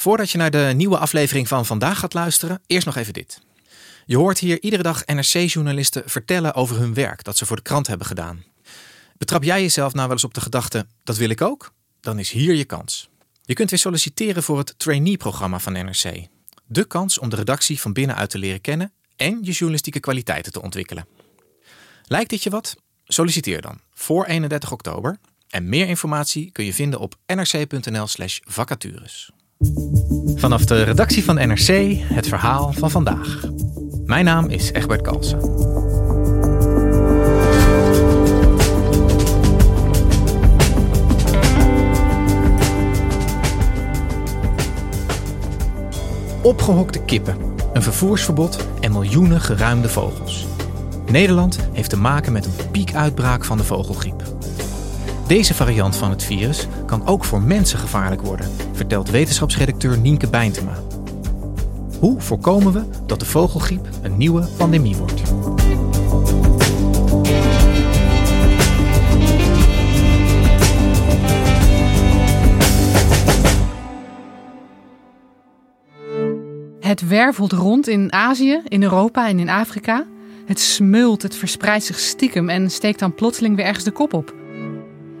Voordat je naar de nieuwe aflevering van vandaag gaat luisteren, eerst nog even dit. Je hoort hier iedere dag NRC-journalisten vertellen over hun werk dat ze voor de krant hebben gedaan. Betrap jij jezelf nou wel eens op de gedachte: dat wil ik ook? Dan is hier je kans. Je kunt weer solliciteren voor het trainee-programma van NRC. De kans om de redactie van binnenuit te leren kennen en je journalistieke kwaliteiten te ontwikkelen. Lijkt dit je wat? Solliciteer dan voor 31 oktober. En meer informatie kun je vinden op nrc.nl/slash vacatures. Vanaf de redactie van NRC het verhaal van vandaag. Mijn naam is Egbert Kalsen. Opgehokte kippen, een vervoersverbod en miljoenen geruimde vogels. Nederland heeft te maken met een piekuitbraak van de vogelgriep. Deze variant van het virus kan ook voor mensen gevaarlijk worden, vertelt wetenschapsredacteur Nienke Bijntema. Hoe voorkomen we dat de vogelgriep een nieuwe pandemie wordt? Het wervelt rond in Azië, in Europa en in Afrika. Het smult, het verspreidt zich stiekem en steekt dan plotseling weer ergens de kop op.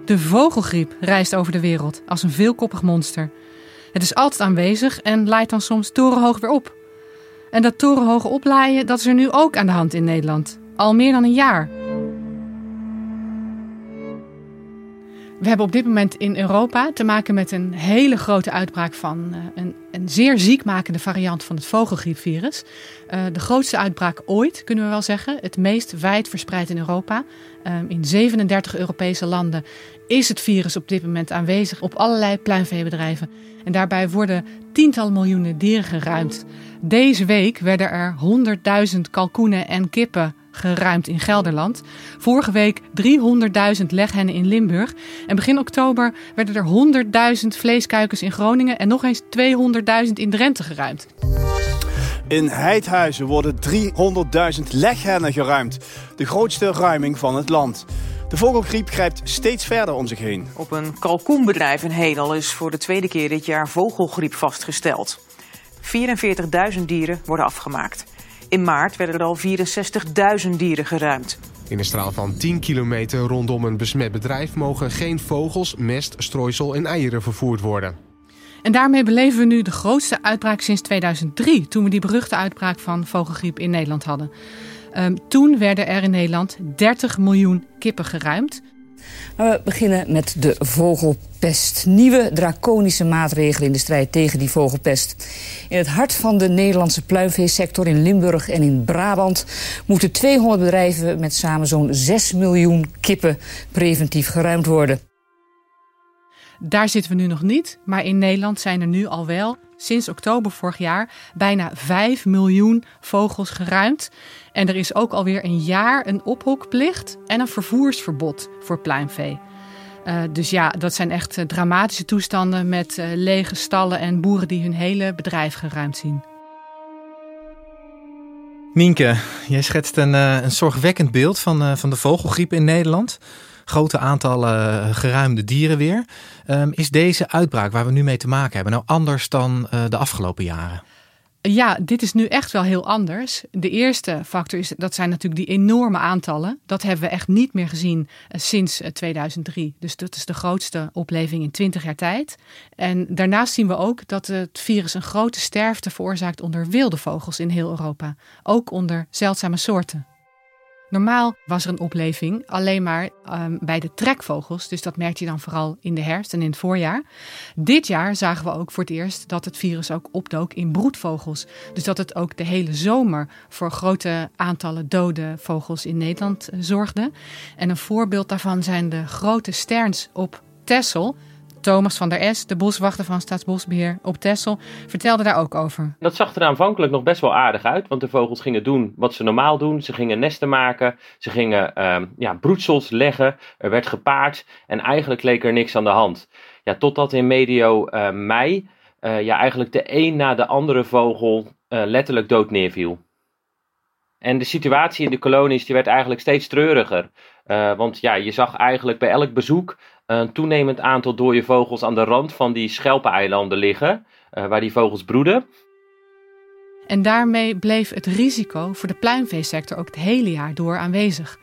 De vogelgriep reist over de wereld als een veelkoppig monster. Het is altijd aanwezig en laait dan soms torenhoog weer op. En dat torenhoge oplaaien, dat is er nu ook aan de hand in Nederland. Al meer dan een jaar. We hebben op dit moment in Europa te maken met een hele grote uitbraak van uh, een, een, zeer ziekmakende variant van het vogelgriepvirus. Uh, de grootste uitbraak ooit, kunnen we wel zeggen. Het meest wijd verspreid in Europa. Uh, in 37 Europese landen is het virus op dit moment aanwezig op allerlei pluimveebedrijven. En daarbij worden tientallen miljoenen dieren geruimd. Deze week werden er 100.000 kalkoenen en kippen geruimd in Gelderland. Vorige week 300.000 leghennen in Limburg. En begin oktober werden er 100.000 vleeskuikens in Groningen en nog eens 200.000 in Drenthe geruimd. In Heidhuizen worden 300.000 leghennen geruimd. De grootste ruiming van het land. De vogelgriep grijpt steeds verder om zich heen. Op een kalkoenbedrijf in Hedel is voor de tweede keer dit jaar vogelgriep vastgesteld. 44.000 dieren worden afgemaakt. In maart werden er al 64.000 dieren geruimd. In een straal van 10 kilometer rondom een besmet bedrijf mogen geen vogels, mest, strooisel en eieren vervoerd worden. En daarmee beleven we nu de grootste uitbraak sinds 2003, toen we die beruchte uitbraak van vogelgriep in Nederland hadden. Um, toen werden er in Nederland 30 miljoen kippen geruimd. We beginnen met de vogelpest. Nieuwe draconische maatregelen in de strijd tegen die vogelpest. In het hart van de Nederlandse pluimveesector in Limburg en in Brabant... moeten 200 bedrijven met samen zo'n 6 miljoen kippen preventief geruimd worden. Daar zitten we nu nog niet, maar in Nederland zijn er nu al wel sinds oktober vorig jaar bijna 5 miljoen vogels geruimd. En er is ook alweer een jaar een ophokplicht en een vervoersverbod voor pluimvee. Uh, dus ja, dat zijn echt uh, dramatische toestanden met uh, lege stallen en boeren die hun hele bedrijf geruimd zien. Nienke, jij schetst een, een zorgwekkend beeld van, van de vogelgriep in Nederland grote aantallen eh, geruimde dieren weer. Um, is deze uitbraak waar we nu mee te maken hebben nou anders dan uh, de afgelopen jaren? Ja, dit is nu echt wel heel anders. De eerste factor is, dat zijn natuurlijk die enorme aantallen. Dat hebben we echt niet meer gezien uh, sinds uh, 2003. Dus dat is de grootste opleving in 20 jaar tijd. En daarnaast zien we ook dat het virus een grote sterfte veroorzaakt onder wilde vogels in heel Europa. Ook onder zeldzame soorten. Normaal was er een opleving alleen maar um, bij de trekvogels. Dus dat merkte je dan vooral in de herfst en in het voorjaar. Dit jaar zagen we ook voor het eerst dat het virus ook opdook in broedvogels. Dus dat het ook de hele zomer voor grote aantallen dode vogels in Nederland uh, zorgde. En een voorbeeld daarvan zijn de grote sterns op Texel. Thomas van der Es, de boswachter van Staatsbosbeheer op Texel, vertelde daar ook over. Dat zag er aanvankelijk nog best wel aardig uit, want de vogels gingen doen wat ze normaal doen. Ze gingen nesten maken, ze gingen uh, ja, broedsels leggen, er werd gepaard en eigenlijk leek er niks aan de hand. Ja, totdat in medio uh, mei uh, ja, eigenlijk de een na de andere vogel uh, letterlijk dood neerviel. En de situatie in de kolonies die werd eigenlijk steeds treuriger. Want ja, je zag eigenlijk bij elk bezoek een toenemend aantal dode vogels aan de rand van die schelpeneilanden liggen, uh, waar die vogels broeden. En daarmee bleef het risico voor de pluimveesector ook het hele jaar door aanwezig.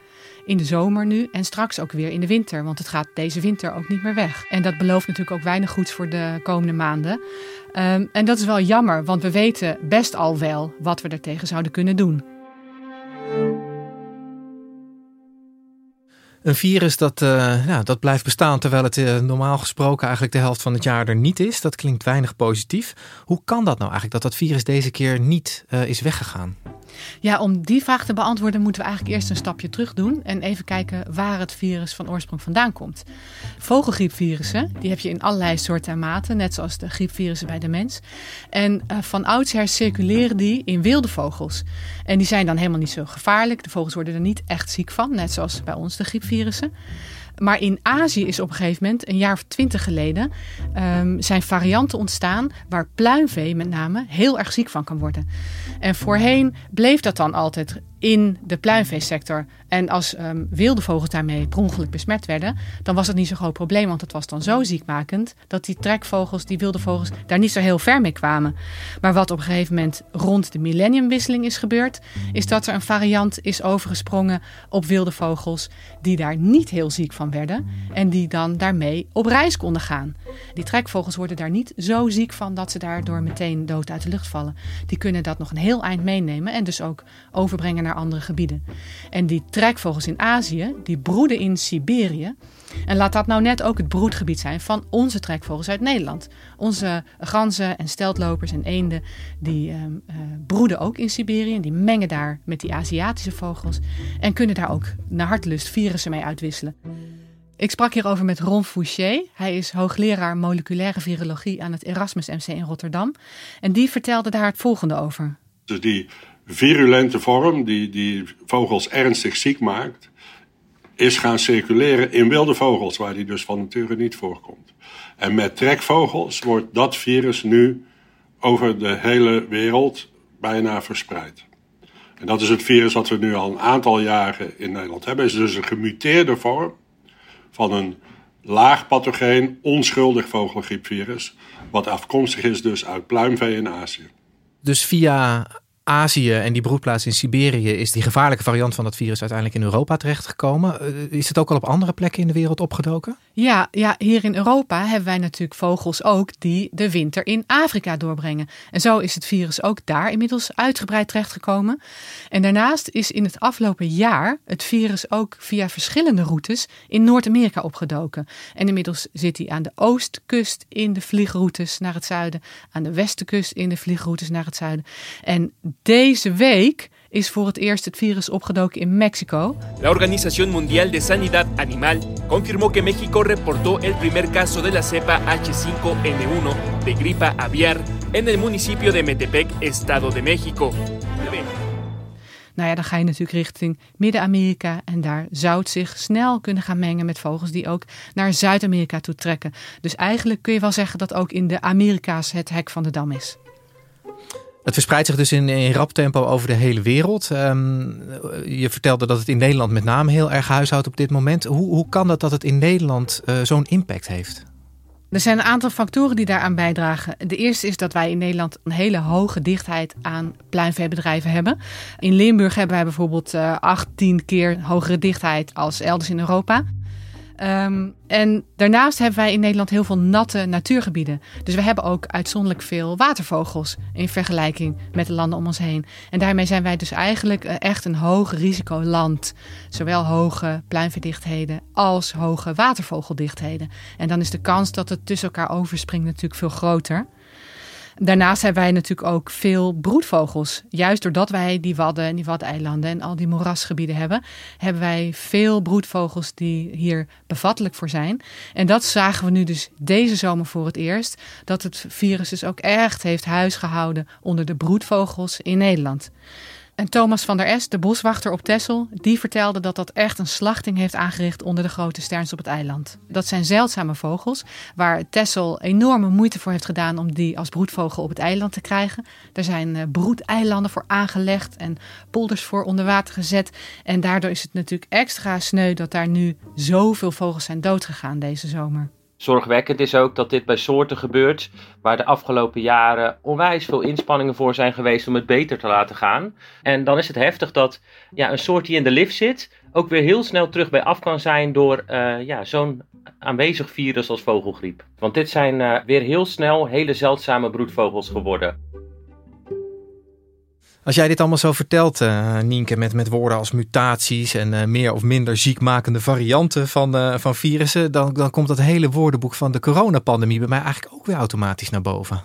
In de zomer nu en straks ook weer in de winter, want het gaat deze winter ook niet meer weg. En dat belooft natuurlijk ook weinig goeds voor de komende maanden. Um, en dat is wel jammer, want we weten best al wel wat we daartegen zouden kunnen doen. Een virus dat, uh, ja, dat blijft bestaan terwijl het uh, normaal gesproken eigenlijk de helft van het jaar er niet is. Dat klinkt weinig positief. Hoe kan dat nou eigenlijk dat dat virus deze keer niet uh, is weggegaan? Ja, om die vraag te beantwoorden moeten we eigenlijk eerst een stapje terug doen en even kijken waar het virus van oorsprong vandaan komt. Vogelgriepvirussen, die heb je in allerlei soorten en maten, net zoals de griepvirussen bij de mens. En uh, van oudsher circuleren die in wilde vogels. En die zijn dan helemaal niet zo gevaarlijk. De vogels worden er niet echt ziek van, net zoals bij ons de griepvirussen. Maar in Azië is op een gegeven moment, een jaar of twintig geleden, um, zijn varianten ontstaan waar pluimvee met name heel erg ziek van kan worden. En voorheen bleef dat dan altijd in de pluimveesector. En als um, wilde vogels daarmee per ongeluk besmet werden, dan was het niet zo'n groot probleem, want het was dan zo ziekmakend dat die trekvogels, die wilde vogels, daar niet zo heel ver mee kwamen. Maar wat op een gegeven moment rond de millenniumwisseling is gebeurd, is dat er een variant is overgesprongen op wilde vogels die daar niet heel ziek van werden en die dan daarmee op reis konden gaan. Die trekvogels worden daar niet zo ziek van dat ze daardoor meteen dood uit de lucht vallen. Die kunnen dat nog een heel eind meenemen en dus ook overbrengen naar andere gebieden. En die trekvogels in Azië, die broeden in Siberië. En laat dat nou net ook het broedgebied zijn van onze trekvogels uit Nederland. Onze ganzen en steltlopers en eenden, die uh, uh, broeden ook in Siberië. Die mengen daar met die Aziatische vogels. En kunnen daar ook naar hartelust virussen mee uitwisselen. Ik sprak hierover met Ron Fouché. Hij is hoogleraar moleculaire virologie aan het Erasmus MC in Rotterdam. En die vertelde daar het volgende over. Dus die virulente vorm, die, die vogels ernstig ziek maakt, is gaan circuleren in wilde vogels, waar die dus van nature niet voorkomt. En met trekvogels wordt dat virus nu over de hele wereld bijna verspreid. En dat is het virus dat we nu al een aantal jaren in Nederland hebben. Het is dus een gemuteerde vorm van een laag pathogeen, onschuldig vogelgriepvirus, wat afkomstig is dus uit pluimvee in Azië. Dus via Azië en die broedplaats in Siberië is die gevaarlijke variant van dat virus uiteindelijk in Europa terechtgekomen. Is het ook al op andere plekken in de wereld opgedoken? Ja, ja, hier in Europa hebben wij natuurlijk vogels ook die de winter in Afrika doorbrengen. En zo is het virus ook daar inmiddels uitgebreid terechtgekomen. En daarnaast is in het afgelopen jaar het virus ook via verschillende routes in Noord-Amerika opgedoken. En inmiddels zit hij aan de oostkust in de vliegroutes naar het zuiden, aan de westkust in de vliegroutes naar het zuiden. En deze week is voor het eerst het virus opgedoken in Mexico. La Organización Mundial de Sanidad Animal confirmó que México reportó el primer caso de la cepa H5N1 de gripa aviar en el municipio de Metepec, Estado de México. Nou ja, dan ga je natuurlijk richting Midden-Amerika en daar zou het zich snel kunnen gaan mengen met vogels die ook naar Zuid-Amerika toe trekken. Dus eigenlijk kun je wel zeggen dat ook in de Amerika's het hek van de dam is. Het verspreidt zich dus in, in rap tempo over de hele wereld. Um, je vertelde dat het in Nederland met name heel erg huishoudt op dit moment. Hoe, hoe kan dat dat het in Nederland uh, zo'n impact heeft? Er zijn een aantal factoren die daaraan bijdragen. De eerste is dat wij in Nederland een hele hoge dichtheid aan pluimveebedrijven hebben. In Limburg hebben wij bijvoorbeeld uh, 18 keer hogere dichtheid als elders in Europa. Um, en daarnaast hebben wij in Nederland heel veel natte natuurgebieden. Dus we hebben ook uitzonderlijk veel watervogels in vergelijking met de landen om ons heen. En daarmee zijn wij dus eigenlijk echt een hoog risicoland. Zowel hoge pluimverdichtheden als hoge watervogeldichtheden. En dan is de kans dat het tussen elkaar overspringt natuurlijk veel groter. Daarnaast hebben wij natuurlijk ook veel broedvogels. Juist doordat wij die wadden en die waddeilanden en al die moerasgebieden hebben, hebben wij veel broedvogels die hier bevattelijk voor zijn. En dat zagen we nu dus deze zomer voor het eerst, dat het virus dus ook echt heeft huisgehouden onder de broedvogels in Nederland. En Thomas van der Est, de boswachter op Texel, die vertelde dat dat echt een slachting heeft aangericht onder de grote sterns op het eiland. Dat zijn zeldzame vogels, waar Texel enorme moeite voor heeft gedaan om die als broedvogel op het eiland te krijgen. Er zijn eh, broedeilanden voor aangelegd en polders voor onder water gezet. En daardoor is het natuurlijk extra sneu dat daar nu zoveel vogels zijn doodgegaan deze zomer. Zorgwekkend is ook dat dit bij soorten gebeurt waar de afgelopen jaren onwijs veel inspanningen voor zijn geweest om het beter te laten gaan. En dan is het heftig dat ja, een soort die in de lift zit ook weer heel snel terug bij af kan zijn door uh, ja, zo'n aanwezig virus als vogelgriep. Want dit zijn uh, weer heel snel hele zeldzame broedvogels geworden. Als jij dit allemaal zo vertelt, uh, Nienke, met, met woorden als mutaties en uh, meer of minder ziekmakende varianten van, uh, van virussen, dan, dan komt dat hele woordenboek van de coronapandemie bij mij eigenlijk ook weer automatisch naar boven.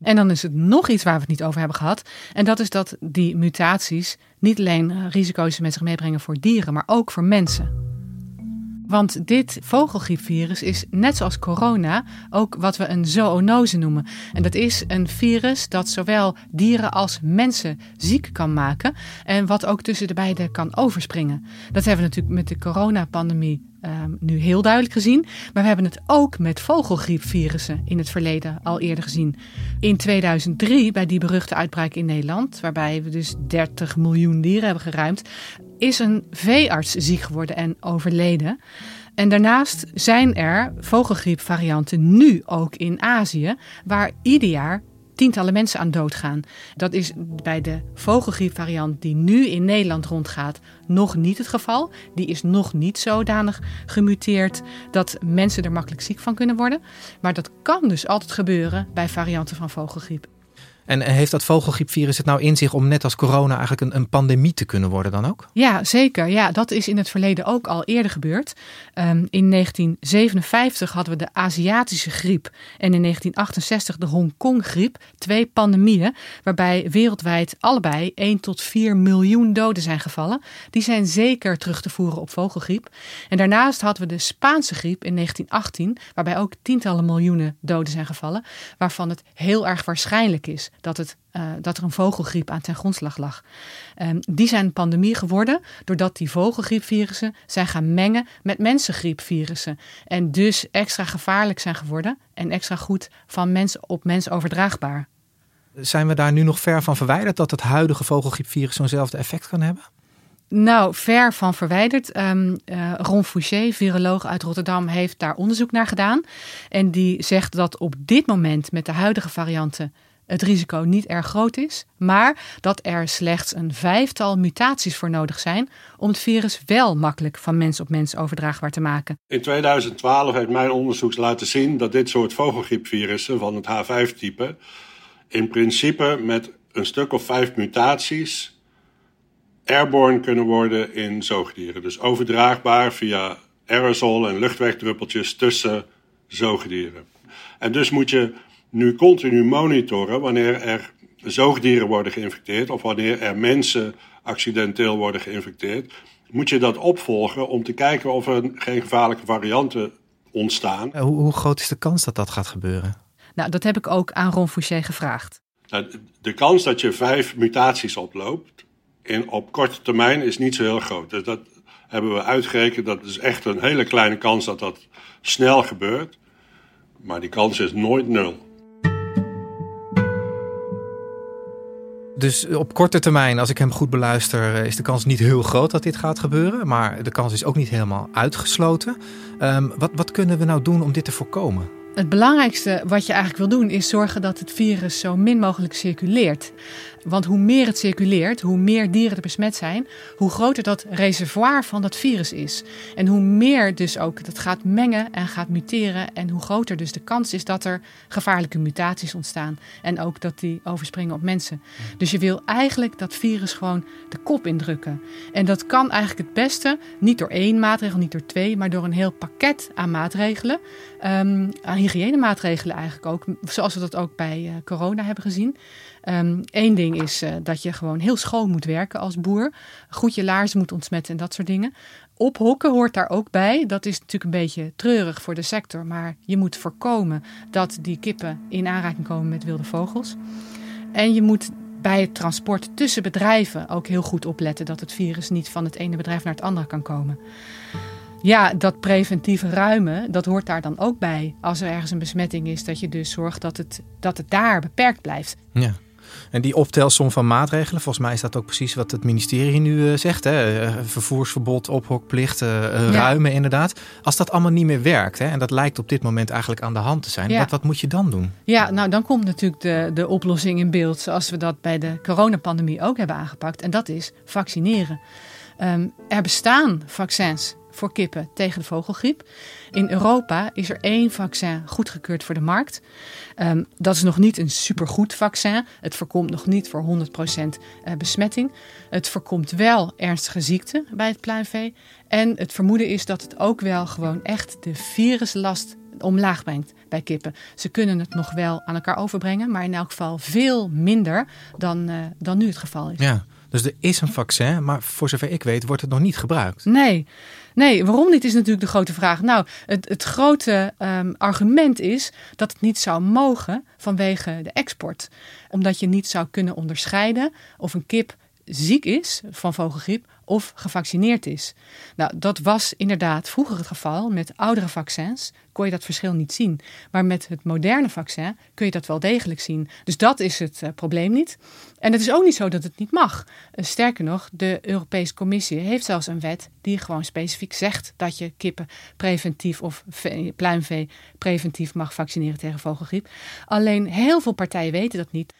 En dan is het nog iets waar we het niet over hebben gehad. En dat is dat die mutaties niet alleen risico's met zich meebrengen voor dieren, maar ook voor mensen. Want dit vogelgriepvirus is net zoals corona ook wat we een zoonose noemen. En dat is een virus dat zowel dieren als mensen ziek kan maken en wat ook tussen de beide kan overspringen. Dat hebben we natuurlijk met de coronapandemie um, nu heel duidelijk gezien. Maar we hebben het ook met vogelgriepvirussen in het verleden al eerder gezien. In 2003, bij die beruchte uitbraak in Nederland, waarbij we dus 30 miljoen dieren hebben geruimd, is een veearts ziek geworden en overleden. En daarnaast zijn er vogelgriepvarianten nu ook in Azië, waar ieder jaar tientallen mensen aan doodgaan. Dat is bij de vogelgriepvariant die nu in Nederland rondgaat nog niet het geval. Die is nog niet zodanig gemuteerd dat mensen er makkelijk ziek van kunnen worden. Maar dat kan dus altijd gebeuren bij varianten van vogelgriep. En heeft dat vogelgriepvirus het nou in zich om net als corona eigenlijk een, een, pandemie te kunnen worden dan ook? Ja, zeker. Ja, dat is in het verleden ook al eerder gebeurd. Um, in 1957 hadden we de Aziatische griep en in 1968 de Hongkong-griep. Twee pandemieën waarbij wereldwijd allebei 1 tot 4 miljoen doden zijn gevallen. Die zijn zeker terug te voeren op vogelgriep. En daarnaast hadden we de Spaanse griep in 1918, waarbij ook tientallen miljoenen doden zijn gevallen. Waarvan het heel erg waarschijnlijk is dat, het, uh, dat er een vogelgriep aan ten grondslag lag. Um, die zijn pandemie geworden doordat die vogelgriepvirussen zijn gaan mengen met mensengriepvirussen. En dus extra gevaarlijk zijn geworden en extra goed van mens op mens overdraagbaar. Zijn we daar nu nog ver van verwijderd dat het huidige vogelgriepvirus zo'nzelfde effect kan hebben? Nou, ver van verwijderd. Um, uh, Ron Fouché, viroloog uit Rotterdam, heeft daar onderzoek naar gedaan. En die zegt dat op dit moment met de huidige varianten het risico niet erg groot is, maar dat er slechts een vijftal mutaties voor nodig zijn om het virus wel makkelijk van mens op mens overdraagbaar te maken. In 2012 heeft mijn onderzoek laten zien dat dit soort vogelgriepvirussen van het H5-type in principe met een stuk of vijf mutaties airborne kunnen worden in zoogdieren. Dus overdraagbaar via aerosol en luchtwegdruppeltjes tussen zoogdieren. En dus moet je nu continu monitoren wanneer er zoogdieren worden geïnfecteerd of wanneer er mensen accidenteel worden geïnfecteerd, moet je dat opvolgen om te kijken of er geen gevaarlijke varianten ontstaan. Hoe, hoe groot is de kans dat dat gaat gebeuren? Nou, dat heb ik ook aan Ron Fouché gevraagd. Nou, de kans dat je vijf mutaties oploopt in, op korte termijn is niet zo heel groot. Dus dat hebben we uitgerekend. Dat is echt een hele kleine kans dat dat snel gebeurt. Maar die kans is nooit nul. Dus op korte termijn, als ik hem goed beluister, eh, is de kans niet heel groot dat dit gaat gebeuren. Maar de kans is ook niet helemaal uitgesloten. Um, wat, wat kunnen we nou doen om dit te voorkomen? Het belangrijkste wat je eigenlijk wil doen is zorgen dat het virus zo min mogelijk circuleert. Want hoe meer het circuleert, hoe meer dieren er besmet zijn, hoe groter dat reservoir van dat virus is. En hoe meer dus ook dat gaat mengen en gaat muteren en hoe groter dus de kans is dat er gevaarlijke mutaties ontstaan. En ook dat die overspringen op mensen. Dus je wil eigenlijk dat virus gewoon de kop indrukken. En dat kan eigenlijk het beste niet door één maatregel, niet door twee, maar door een heel pakket aan maatregelen. Um, hygiënemaatregelen eigenlijk ook, zoals we dat ook bij uh, corona hebben gezien. Eén ehm, ding is uh, dat je gewoon heel schoon moet werken als boer. Goed je laarzen moet ontsmetten en dat soort dingen. Ophokken hoort daar ook bij. Dat is natuurlijk een beetje treurig voor de sector. Maar je moet voorkomen dat die kippen in aanraking komen met wilde vogels. En je moet bij het transport tussen bedrijven ook heel goed opletten dat het virus niet van het ene bedrijf naar het andere kan komen. Ja, dat preventieve ruimen, dat hoort daar dan ook bij. Als er ergens een besmetting is, dat je dus zorgt dat het, dat het daar beperkt blijft. Ja. En die optelsom van maatregelen, volgens mij is dat ook precies wat het ministerie nu eh, zegt. Hè? Eh, vervoersverbod, ophokplicht, uh, ruimen inderdaad. Als dat allemaal niet meer werkt, hè, en dat lijkt op dit moment eigenlijk aan de hand te zijn, wat, wat moet je dan doen? Ja, nou dan komt natuurlijk de, de oplossing in beeld zoals we dat bij de coronapandemie ook hebben aangepakt. En dat is vaccineren. Ehm, er bestaan vaccins voor kippen tegen de vogelgriep. In Europa is er één vaccin goedgekeurd voor de markt. Um, dat is nog niet een supergoed vaccin. Het voorkomt nog niet voor 100% eh, besmetting. Het voorkomt wel ernstige ziekten bij het pluimvee. En het vermoeden is dat het ook wel gewoon echt de viruslast omlaag brengt bij kippen. Ze kunnen het nog wel aan elkaar overbrengen, maar in elk geval veel minder dan, uh, dan nu het geval is. Ja. Dus er is een vaccin, maar voor zover ik weet wordt het nog niet gebruikt. Nee, nee waarom niet is natuurlijk de grote vraag. Nou, het, het grote um, argument is dat het niet zou mogen vanwege de export. Omdat je niet zou kunnen onderscheiden of een kip ziek is van vogelgriep of gevaccineerd is. Nou, dat was inderdaad vroeger het geval. Met oudere vaccins kon je dat verschil niet zien. Maar met het moderne vaccin kun je dat wel degelijk zien. Dus dat is het uh, probleem niet. En het is ook niet zo dat het niet mag. Uh, sterker nog, de Europese Commissie heeft zelfs een wet die gewoon specifiek zegt dat je kippen preventief of pluimvee preventief mag vaccineren tegen vogelgriep. Alleen heel veel partijen weten dat niet.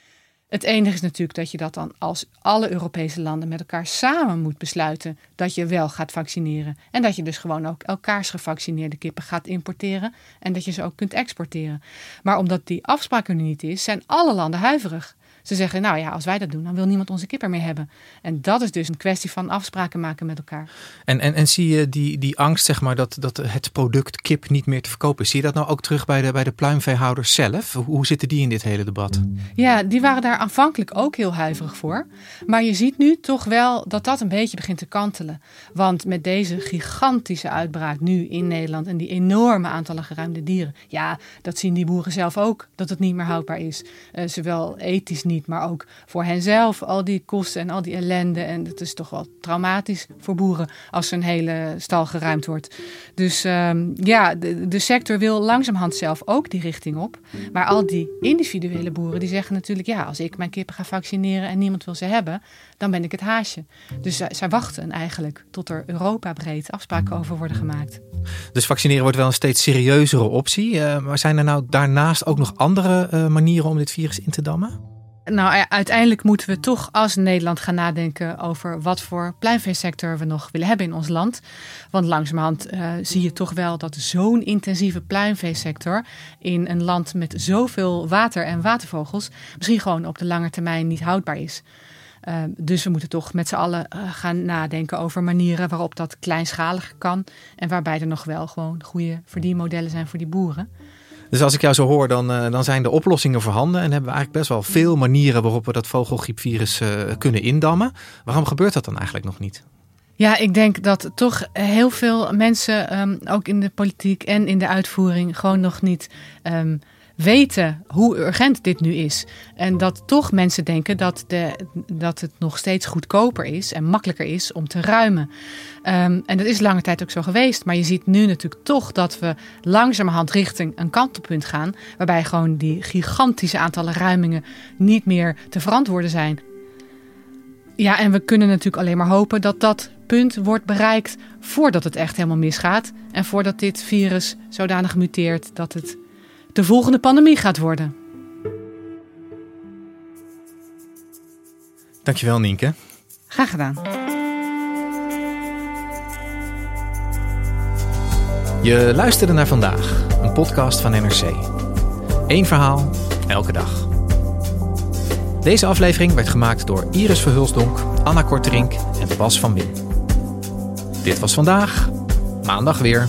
Het enige is natuurlijk dat je dat dan als alle Europese landen met elkaar samen moet besluiten dat je wel gaat vaccineren. En dat je dus gewoon ook elkaars gevaccineerde kippen gaat importeren en dat je ze ook kunt exporteren. Maar omdat die afspraak er nu niet is, zijn alle landen huiverig. Ze zeggen, nou ja, als wij dat doen, dan wil niemand onze kip meer hebben. En dat is dus een kwestie van afspraken maken met elkaar. En, en, en zie je die, die angst, zeg maar, dat, dat het product kip niet meer te verkopen is. Zie je dat nou ook terug bij de, bij de pluimveehouders zelf? Hoe zitten die in dit hele debat? Ja, die waren daar aanvankelijk ook heel huiverig voor. Maar je ziet nu toch wel dat dat een beetje begint te kantelen. Want met deze gigantische uitbraak nu in Nederland en die enorme aantallen geruimde dieren. Ja, dat zien die boeren zelf ook, dat het niet meer houdbaar is. Uh, zowel ethisch niet maar ook voor henzelf. Al die kosten en al die ellende. En het is toch wel traumatisch voor boeren als een hele stal geruimd wordt. Dus um, ja, de, sector wil langzamerhand zelf ook die richting op. Maar al die individuele boeren die zeggen natuurlijk... ja, als ik mijn kippen ga vaccineren en niemand wil ze hebben... dan ben ik het haasje. Dus zij, wachten eigenlijk tot er Europa-breed afspraken over worden gemaakt. Dus vaccineren wordt wel een steeds serieuzere optie. Uh, maar zijn er nou daarnaast ook nog andere uh, manieren om dit virus in te dammen? Nou, uiteindelijk moeten we toch als Nederland gaan nadenken over wat voor pluimveesector we nog willen hebben in ons land. Want langzamerhand uh, zie je toch wel dat zo'n intensieve pluimveesector in een land met zoveel water en watervogels misschien gewoon op de lange termijn niet houdbaar is. Uh, dus we moeten toch met z'n allen uh, gaan nadenken over manieren waarop dat kleinschaliger kan. En waarbij er nog wel gewoon goede verdienmodellen zijn voor die boeren. Dus als ik jou zo hoor, dan, uh, dan zijn de oplossingen voorhanden. En hebben we eigenlijk best wel veel manieren waarop we dat vogelgriepvirus uh, kunnen indammen. Waarom gebeurt dat dan eigenlijk nog niet? Ja, ik denk dat toch heel veel mensen, um, ook in de politiek en in de uitvoering, gewoon nog niet um, weten hoe urgent dit nu is. En dat toch mensen denken dat, de, dat het nog steeds goedkoper is en makkelijker is om te ruimen. Um, en dat is lange tijd ook zo geweest. Maar je ziet nu natuurlijk toch dat we langzamerhand richting een kantelpunt gaan. Waarbij gewoon die gigantische aantallen ruimingen niet meer te verantwoorden zijn. Ja, en we kunnen natuurlijk alleen maar hopen dat dat punt wordt bereikt voordat het echt helemaal misgaat. En voordat dit virus zodanig muteert dat het de volgende pandemie gaat worden. Dankjewel Nienke. Graag gedaan. Je luisterde naar vandaag, een podcast van NRC. Eén verhaal, elke dag. Deze aflevering werd gemaakt door Iris Verhulsdonk, Anna Korterink en Bas van Win. Dit was vandaag, maandag weer.